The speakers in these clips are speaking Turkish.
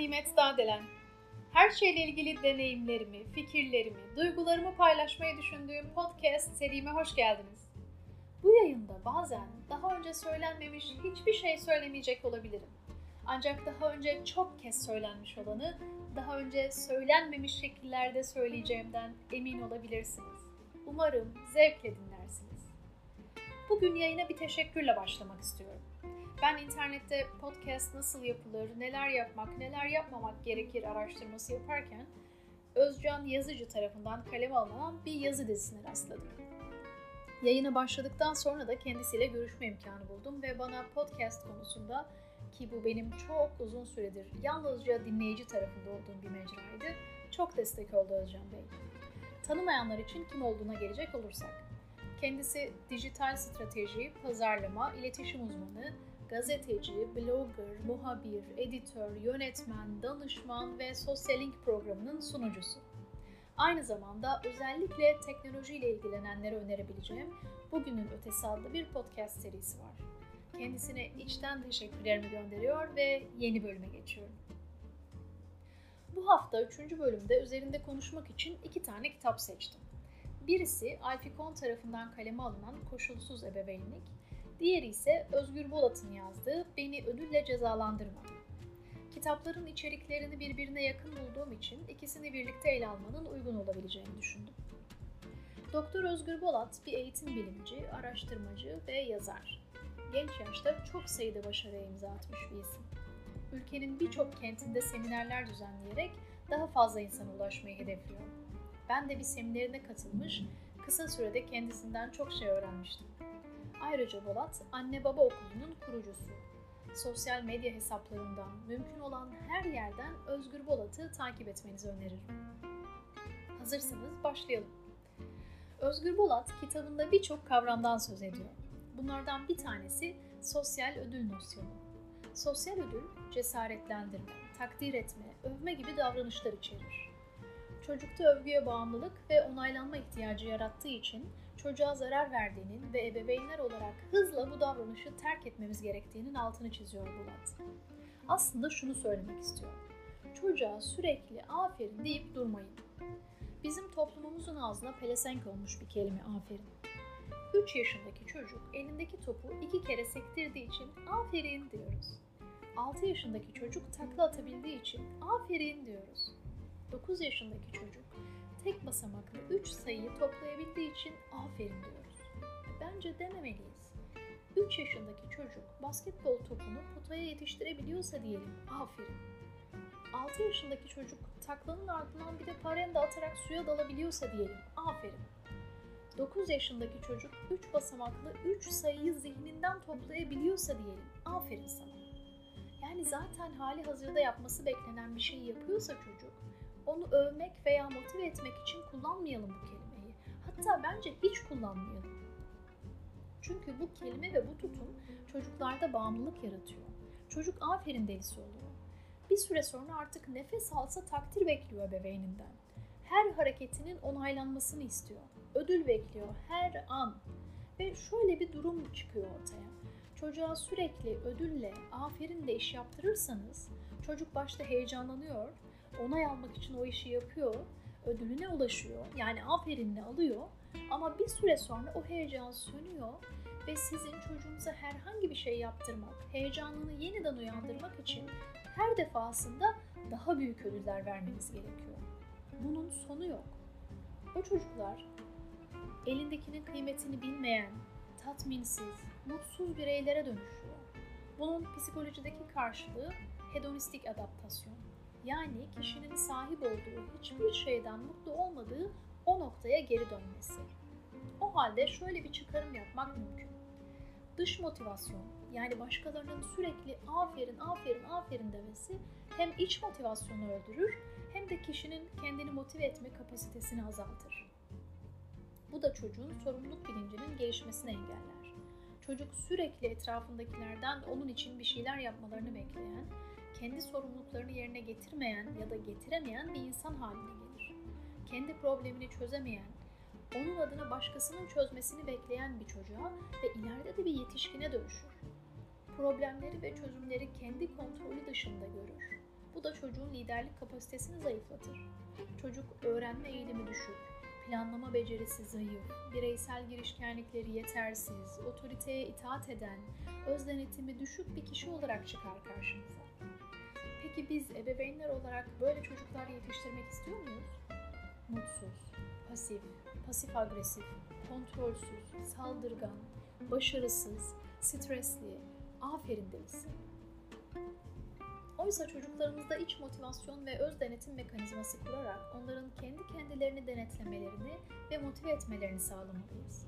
Nimet Dağdelen. Her şeyle ilgili deneyimlerimi, fikirlerimi, duygularımı paylaşmayı düşündüğüm podcast serime hoş geldiniz. Bu yayında bazen daha önce söylenmemiş hiçbir şey söylemeyecek olabilirim. Ancak daha önce çok kez söylenmiş olanı daha önce söylenmemiş şekillerde söyleyeceğimden emin olabilirsiniz. Umarım zevkle dinlersiniz. Bugün yayına bir teşekkürle başlamak istiyorum. Ben internette podcast nasıl yapılır, neler yapmak, neler yapmamak gerekir araştırması yaparken Özcan Yazıcı tarafından kaleme alınan bir yazı dizisine rastladım. Yayına başladıktan sonra da kendisiyle görüşme imkanı buldum ve bana podcast konusunda ki bu benim çok uzun süredir yalnızca dinleyici tarafında olduğum bir mecraydı, çok destek oldu Özcan Bey. Tanımayanlar için kim olduğuna gelecek olursak. Kendisi dijital strateji, pazarlama, iletişim uzmanı, gazeteci, blogger, muhabir, editör, yönetmen, danışman ve Sosyalink programının sunucusu. Aynı zamanda özellikle teknolojiyle ilgilenenlere önerebileceğim Bugünün Ötesi adlı bir podcast serisi var. Kendisine içten teşekkürlerimi gönderiyor ve yeni bölüme geçiyorum. Bu hafta üçüncü bölümde üzerinde konuşmak için iki tane kitap seçtim. Birisi Alfikon tarafından kaleme alınan Koşulsuz Ebeveynlik, diğeri ise Özgür Bolat'ın yazdığı Beni Ödülle Cezalandırma. Kitapların içeriklerini birbirine yakın bulduğum için ikisini birlikte ele almanın uygun olabileceğini düşündüm. Doktor Özgür Bolat bir eğitim bilimci, araştırmacı ve yazar. Genç yaşta çok sayıda başarıya imza atmış bir isim. Ülkenin birçok kentinde seminerler düzenleyerek daha fazla insana ulaşmayı hedefliyor. Ben de bir seminerine katılmış, kısa sürede kendisinden çok şey öğrenmiştim. Ayrıca Bolat, Anne Baba Okulu'nun kurucusu. Sosyal medya hesaplarından, mümkün olan her yerden Özgür Bolat'ı takip etmenizi öneririm. Hazırsanız başlayalım. Özgür Bolat kitabında birçok kavramdan söz ediyor. Bunlardan bir tanesi sosyal ödül nosyonu. Sosyal ödül cesaretlendirme, takdir etme, övme gibi davranışlar içerir. Çocukta övgüye bağımlılık ve onaylanma ihtiyacı yarattığı için çocuğa zarar verdiğinin ve ebeveynler olarak hızla bu davranışı terk etmemiz gerektiğinin altını çiziyor Bulat. Aslında şunu söylemek istiyor. Çocuğa sürekli aferin deyip durmayın. Bizim toplumumuzun ağzına pelesenk olmuş bir kelime aferin. 3 yaşındaki çocuk elindeki topu iki kere sektirdiği için aferin diyoruz. 6 yaşındaki çocuk takla atabildiği için aferin diyoruz. 9 yaşındaki çocuk tek basamaklı 3 sayıyı toplayabildiği için aferin diyoruz. Bence dememeliyiz. 3 yaşındaki çocuk basketbol topunu potaya yetiştirebiliyorsa diyelim aferin. 6 yaşındaki çocuk taklanın ardından bir de parenda atarak suya dalabiliyorsa diyelim aferin. 9 yaşındaki çocuk 3 basamaklı 3 sayıyı zihninden toplayabiliyorsa diyelim aferin sana. Yani zaten hali hazırda yapması beklenen bir şeyi yapıyorsa çocuk onu övmek veya motive etmek için kullanmayalım bu kelimeyi. Hatta bence hiç kullanmayalım. Çünkü bu kelime ve bu tutum çocuklarda bağımlılık yaratıyor. Çocuk aferin delisi oluyor. Bir süre sonra artık nefes alsa takdir bekliyor ebeveyninden. Her hareketinin onaylanmasını istiyor. Ödül bekliyor her an. Ve şöyle bir durum çıkıyor ortaya. Çocuğa sürekli ödülle, aferinle iş yaptırırsanız çocuk başta heyecanlanıyor onay almak için o işi yapıyor, ödülüne ulaşıyor. Yani aferinle alıyor ama bir süre sonra o heyecan sönüyor ve sizin çocuğunuza herhangi bir şey yaptırmak, heyecanını yeniden uyandırmak için her defasında daha büyük ödüller vermeniz gerekiyor. Bunun sonu yok. O çocuklar elindekinin kıymetini bilmeyen, tatminsiz, mutsuz bireylere dönüşüyor. Bunun psikolojideki karşılığı hedonistik adaptasyon. Yani kişinin sahip olduğu hiçbir şeyden mutlu olmadığı o noktaya geri dönmesi. O halde şöyle bir çıkarım yapmak mümkün. Dış motivasyon yani başkalarının sürekli aferin aferin aferin demesi hem iç motivasyonu öldürür hem de kişinin kendini motive etme kapasitesini azaltır. Bu da çocuğun sorumluluk bilincinin gelişmesini engeller. Çocuk sürekli etrafındakilerden onun için bir şeyler yapmalarını bekleyen kendi sorumluluklarını yerine getirmeyen ya da getiremeyen bir insan haline gelir. Kendi problemini çözemeyen, onun adına başkasının çözmesini bekleyen bir çocuğa ve ileride de bir yetişkine dönüşür. Problemleri ve çözümleri kendi kontrolü dışında görür. Bu da çocuğun liderlik kapasitesini zayıflatır. Çocuk öğrenme eğilimi düşük, planlama becerisi zayıf, bireysel girişkenlikleri yetersiz, otoriteye itaat eden, öz denetimi düşük bir kişi olarak çıkar karşımıza. Peki biz ebeveynler olarak böyle çocuklar yetiştirmek istiyor muyuz? Mutsuz, pasif, pasif agresif, kontrolsüz, saldırgan, başarısız, stresli, aferin delisi. Oysa çocuklarımızda iç motivasyon ve öz denetim mekanizması kurarak onların kendi kendilerini denetlemelerini ve motive etmelerini sağlamalıyız.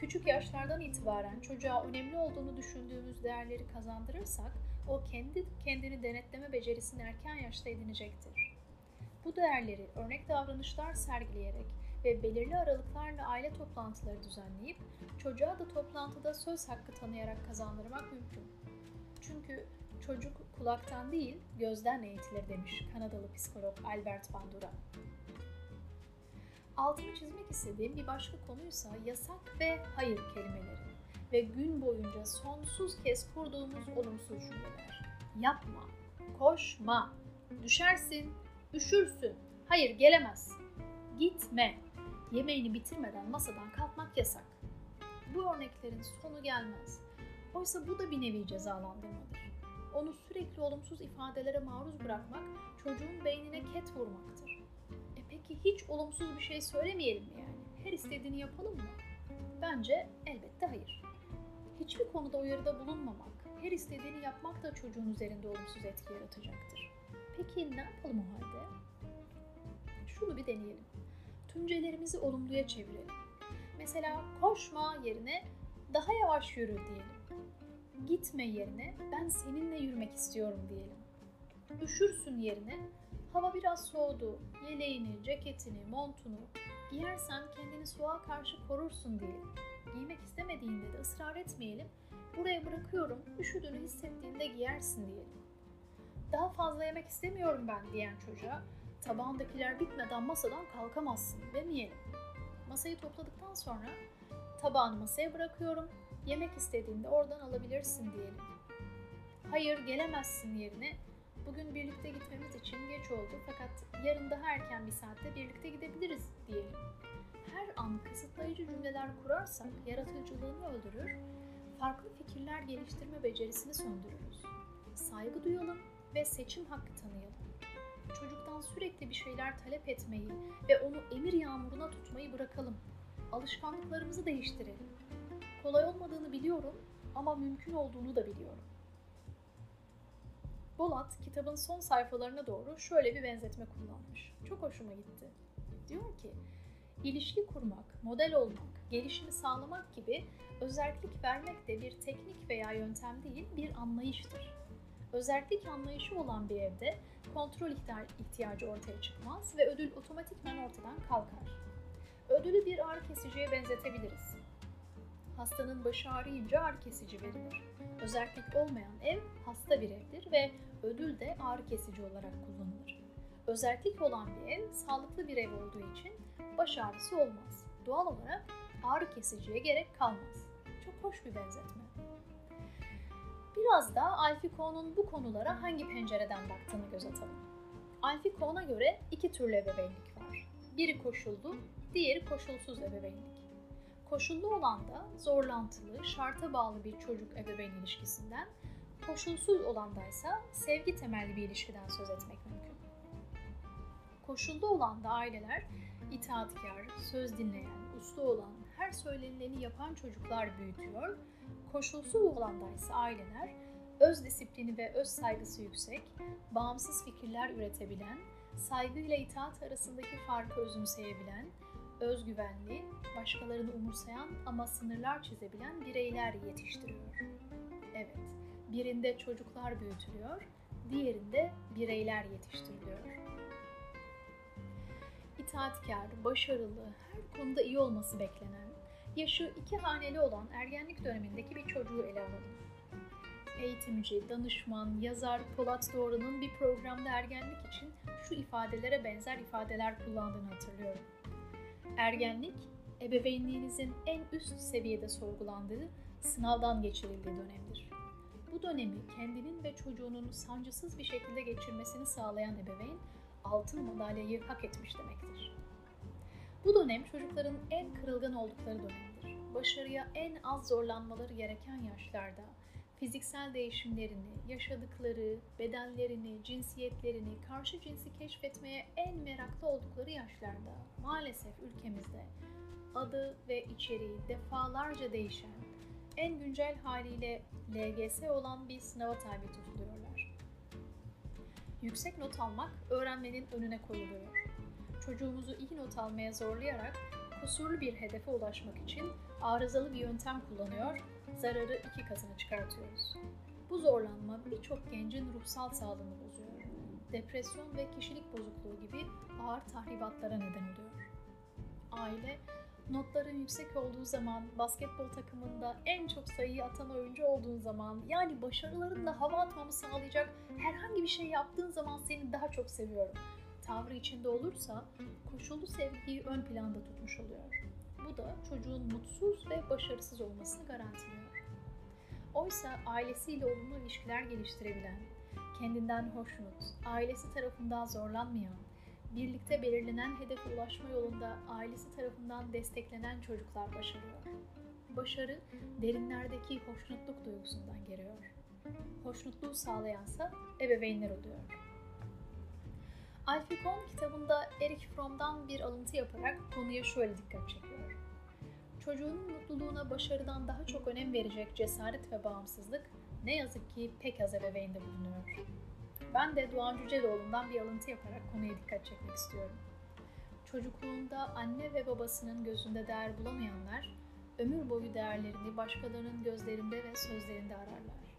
Küçük yaşlardan itibaren çocuğa önemli olduğunu düşündüğümüz değerleri kazandırırsak o kendi kendini denetleme becerisini erken yaşta edinecektir. Bu değerleri örnek davranışlar sergileyerek ve belirli aralıklarla aile toplantıları düzenleyip çocuğa da toplantıda söz hakkı tanıyarak kazandırmak mümkün. Çünkü çocuk kulaktan değil gözden eğitilir demiş Kanadalı psikolog Albert Bandura. Altını çizmek istediğim bir başka konuysa yasak ve hayır kelimeleri ve gün boyunca sonsuz kez kurduğumuz olumsuz cümleler. Yapma, koşma, düşersin, üşürsün, hayır gelemezsin, gitme, yemeğini bitirmeden masadan kalkmak yasak. Bu örneklerin sonu gelmez. Oysa bu da bir nevi cezalandırmadır. Onu sürekli olumsuz ifadelere maruz bırakmak çocuğun beynine ket vurmaktır. E peki hiç olumsuz bir şey söylemeyelim mi yani? Her istediğini yapalım mı? Bence elbette hayır. Hiçbir konuda uyarıda bulunmamak, her istediğini yapmak da çocuğun üzerinde olumsuz etki yaratacaktır. Peki ne yapalım o halde? Şunu bir deneyelim. Tümcelerimizi olumluya çevirelim. Mesela koşma yerine daha yavaş yürü diyelim. Gitme yerine ben seninle yürümek istiyorum diyelim. Üşürsün yerine hava biraz soğudu, yeleğini, ceketini, montunu giyersen kendini soğuğa karşı korursun diyelim. Giymek istemediğinde de ısrar etmeyelim. Buraya bırakıyorum, üşüdüğünü hissettiğinde giyersin diyelim. Daha fazla yemek istemiyorum ben diyen çocuğa tabağındakiler bitmeden masadan kalkamazsın demeyelim. Masayı topladıktan sonra tabağını masaya bırakıyorum, yemek istediğinde oradan alabilirsin diyelim. Hayır gelemezsin yerine bugün birlikte gitmemiz için geç oldu fakat yarın daha erken bir saatte birlikte gidebiliriz diyelim. Her an kısıtlayıcı cümleler kurarsak yaratıcılığını öldürür, farklı fikirler geliştirme becerisini söndürürüz. Saygı duyalım ve seçim hakkı tanıyalım. Çocuktan sürekli bir şeyler talep etmeyi ve onu emir yağmuruna tutmayı bırakalım. Alışkanlıklarımızı değiştirelim. Kolay olmadığını biliyorum ama mümkün olduğunu da biliyorum. Bolat kitabın son sayfalarına doğru şöyle bir benzetme kullanmış. Çok hoşuma gitti. Diyor ki, ilişki kurmak, model olmak, gelişimi sağlamak gibi özellik vermek de bir teknik veya yöntem değil, bir anlayıştır. Özellik anlayışı olan bir evde kontrol ihtiyacı ortaya çıkmaz ve ödül otomatikman ortadan kalkar. Ödülü bir ağrı kesiciye benzetebiliriz. Hastanın başı ağrıyınca ağrı kesici verilir. Özellik olmayan ev hasta bir evdir ve ödül de ağrı kesici olarak kullanılır. Özellik olan bir ev sağlıklı bir ev olduğu için baş ağrısı olmaz. Doğal olarak ağrı kesiciye gerek kalmaz. Çok hoş bir benzetme. Biraz da Alfie Kohn'un bu konulara hangi pencereden baktığını göz atalım. Alfie Kohn'a göre iki türlü ebeveynlik var. Biri koşullu, diğeri koşulsuz ebeveynlik. Koşullu olan da zorlantılı, şarta bağlı bir çocuk ebeveyn ilişkisinden, koşulsuz olandaysa sevgi temelli bir ilişkiden söz etmek mümkün. Koşullu olan da aileler itaatkar, söz dinleyen, uslu olan, her söylenileni yapan çocuklar büyütüyor. Koşulsuz olandaysa aileler öz disiplini ve öz saygısı yüksek, bağımsız fikirler üretebilen, saygıyla itaat arasındaki farkı özümseyebilen, özgüvenli, başkalarını umursayan ama sınırlar çizebilen bireyler yetiştiriyor. Evet, birinde çocuklar büyütülüyor, diğerinde bireyler yetiştiriliyor. İtaatkar, başarılı, her konuda iyi olması beklenen, yaşı iki haneli olan ergenlik dönemindeki bir çocuğu ele alalım. Eğitimci, danışman, yazar Polat Doğru'nun bir programda ergenlik için şu ifadelere benzer ifadeler kullandığını hatırlıyorum. Ergenlik, ebeveynliğinizin en üst seviyede sorgulandığı, sınavdan geçirildiği dönemdir. Bu dönemi kendinin ve çocuğunun sancısız bir şekilde geçirmesini sağlayan ebeveyn altın madalyayı hak etmiş demektir. Bu dönem çocukların en kırılgan oldukları dönemdir. Başarıya en az zorlanmaları gereken yaşlarda fiziksel değişimlerini, yaşadıkları, bedenlerini, cinsiyetlerini, karşı cinsi keşfetmeye en meraklı oldukları yaşlarda maalesef ülkemizde adı ve içeriği defalarca değişen, en güncel haliyle LGS olan bir sınava tabi tutuluyorlar. Yüksek not almak öğrenmenin önüne koyuluyor. Çocuğumuzu iyi not almaya zorlayarak kusurlu bir hedefe ulaşmak için arızalı bir yöntem kullanıyor, zararı iki katına çıkartıyoruz. Bu zorlanma birçok gencin ruhsal sağlığını bozuyor. Depresyon ve kişilik bozukluğu gibi ağır tahribatlara neden oluyor. Aile, notların yüksek olduğu zaman, basketbol takımında en çok sayıyı atan oyuncu olduğun zaman, yani başarılarınla hava atmamı sağlayacak herhangi bir şey yaptığın zaman seni daha çok seviyorum tavrı içinde olursa koşullu sevgiyi ön planda tutmuş oluyor. Bu da çocuğun mutsuz ve başarısız olmasını garantiliyor. Oysa ailesiyle olumlu ilişkiler geliştirebilen, kendinden hoşnut, ailesi tarafından zorlanmayan, birlikte belirlenen hedefe ulaşma yolunda ailesi tarafından desteklenen çocuklar başarıyor. Başarı derinlerdeki hoşnutluk duygusundan geliyor. Hoşnutluğu sağlayansa ebeveynler oluyor. Alfie Kohn kitabında Eric Fromm'dan bir alıntı yaparak konuya şöyle dikkat çekiyor. Çocuğun mutluluğuna başarıdan daha çok önem verecek cesaret ve bağımsızlık ne yazık ki pek az ebeveynde bulunuyor. Ben de Doğan Cüceloğlu'ndan bir alıntı yaparak konuya dikkat çekmek istiyorum. Çocukluğunda anne ve babasının gözünde değer bulamayanlar, ömür boyu değerlerini başkalarının gözlerinde ve sözlerinde ararlar.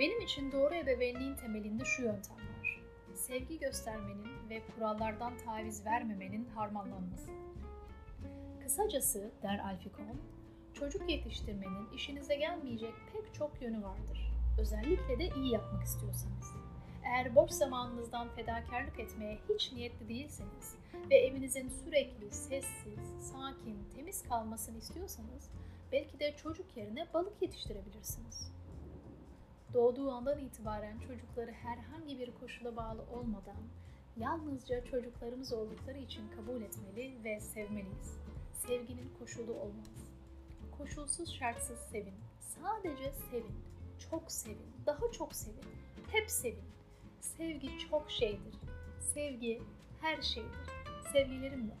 Benim için doğru ebeveynliğin temelinde şu yöntem var. Sevgi göstermenin ve kurallardan taviz vermemenin harmanlanması. Kısacası, der Alfie Kohn, çocuk yetiştirmenin işinize gelmeyecek pek çok yönü vardır. Özellikle de iyi yapmak istiyorsanız. Eğer boş zamanınızdan fedakarlık etmeye hiç niyetli değilseniz ve evinizin sürekli sessiz, sakin, temiz kalmasını istiyorsanız belki de çocuk yerine balık yetiştirebilirsiniz. Doğduğu andan itibaren çocukları herhangi bir koşula bağlı olmadan yalnızca çocuklarımız oldukları için kabul etmeli ve sevmeliyiz. Sevginin koşulu olmaz. Koşulsuz şartsız sevin. Sadece sevin. Çok sevin. Daha çok sevin. Hep sevin. Sevgi çok şeydir. Sevgi her şeydir. Sevgilerimle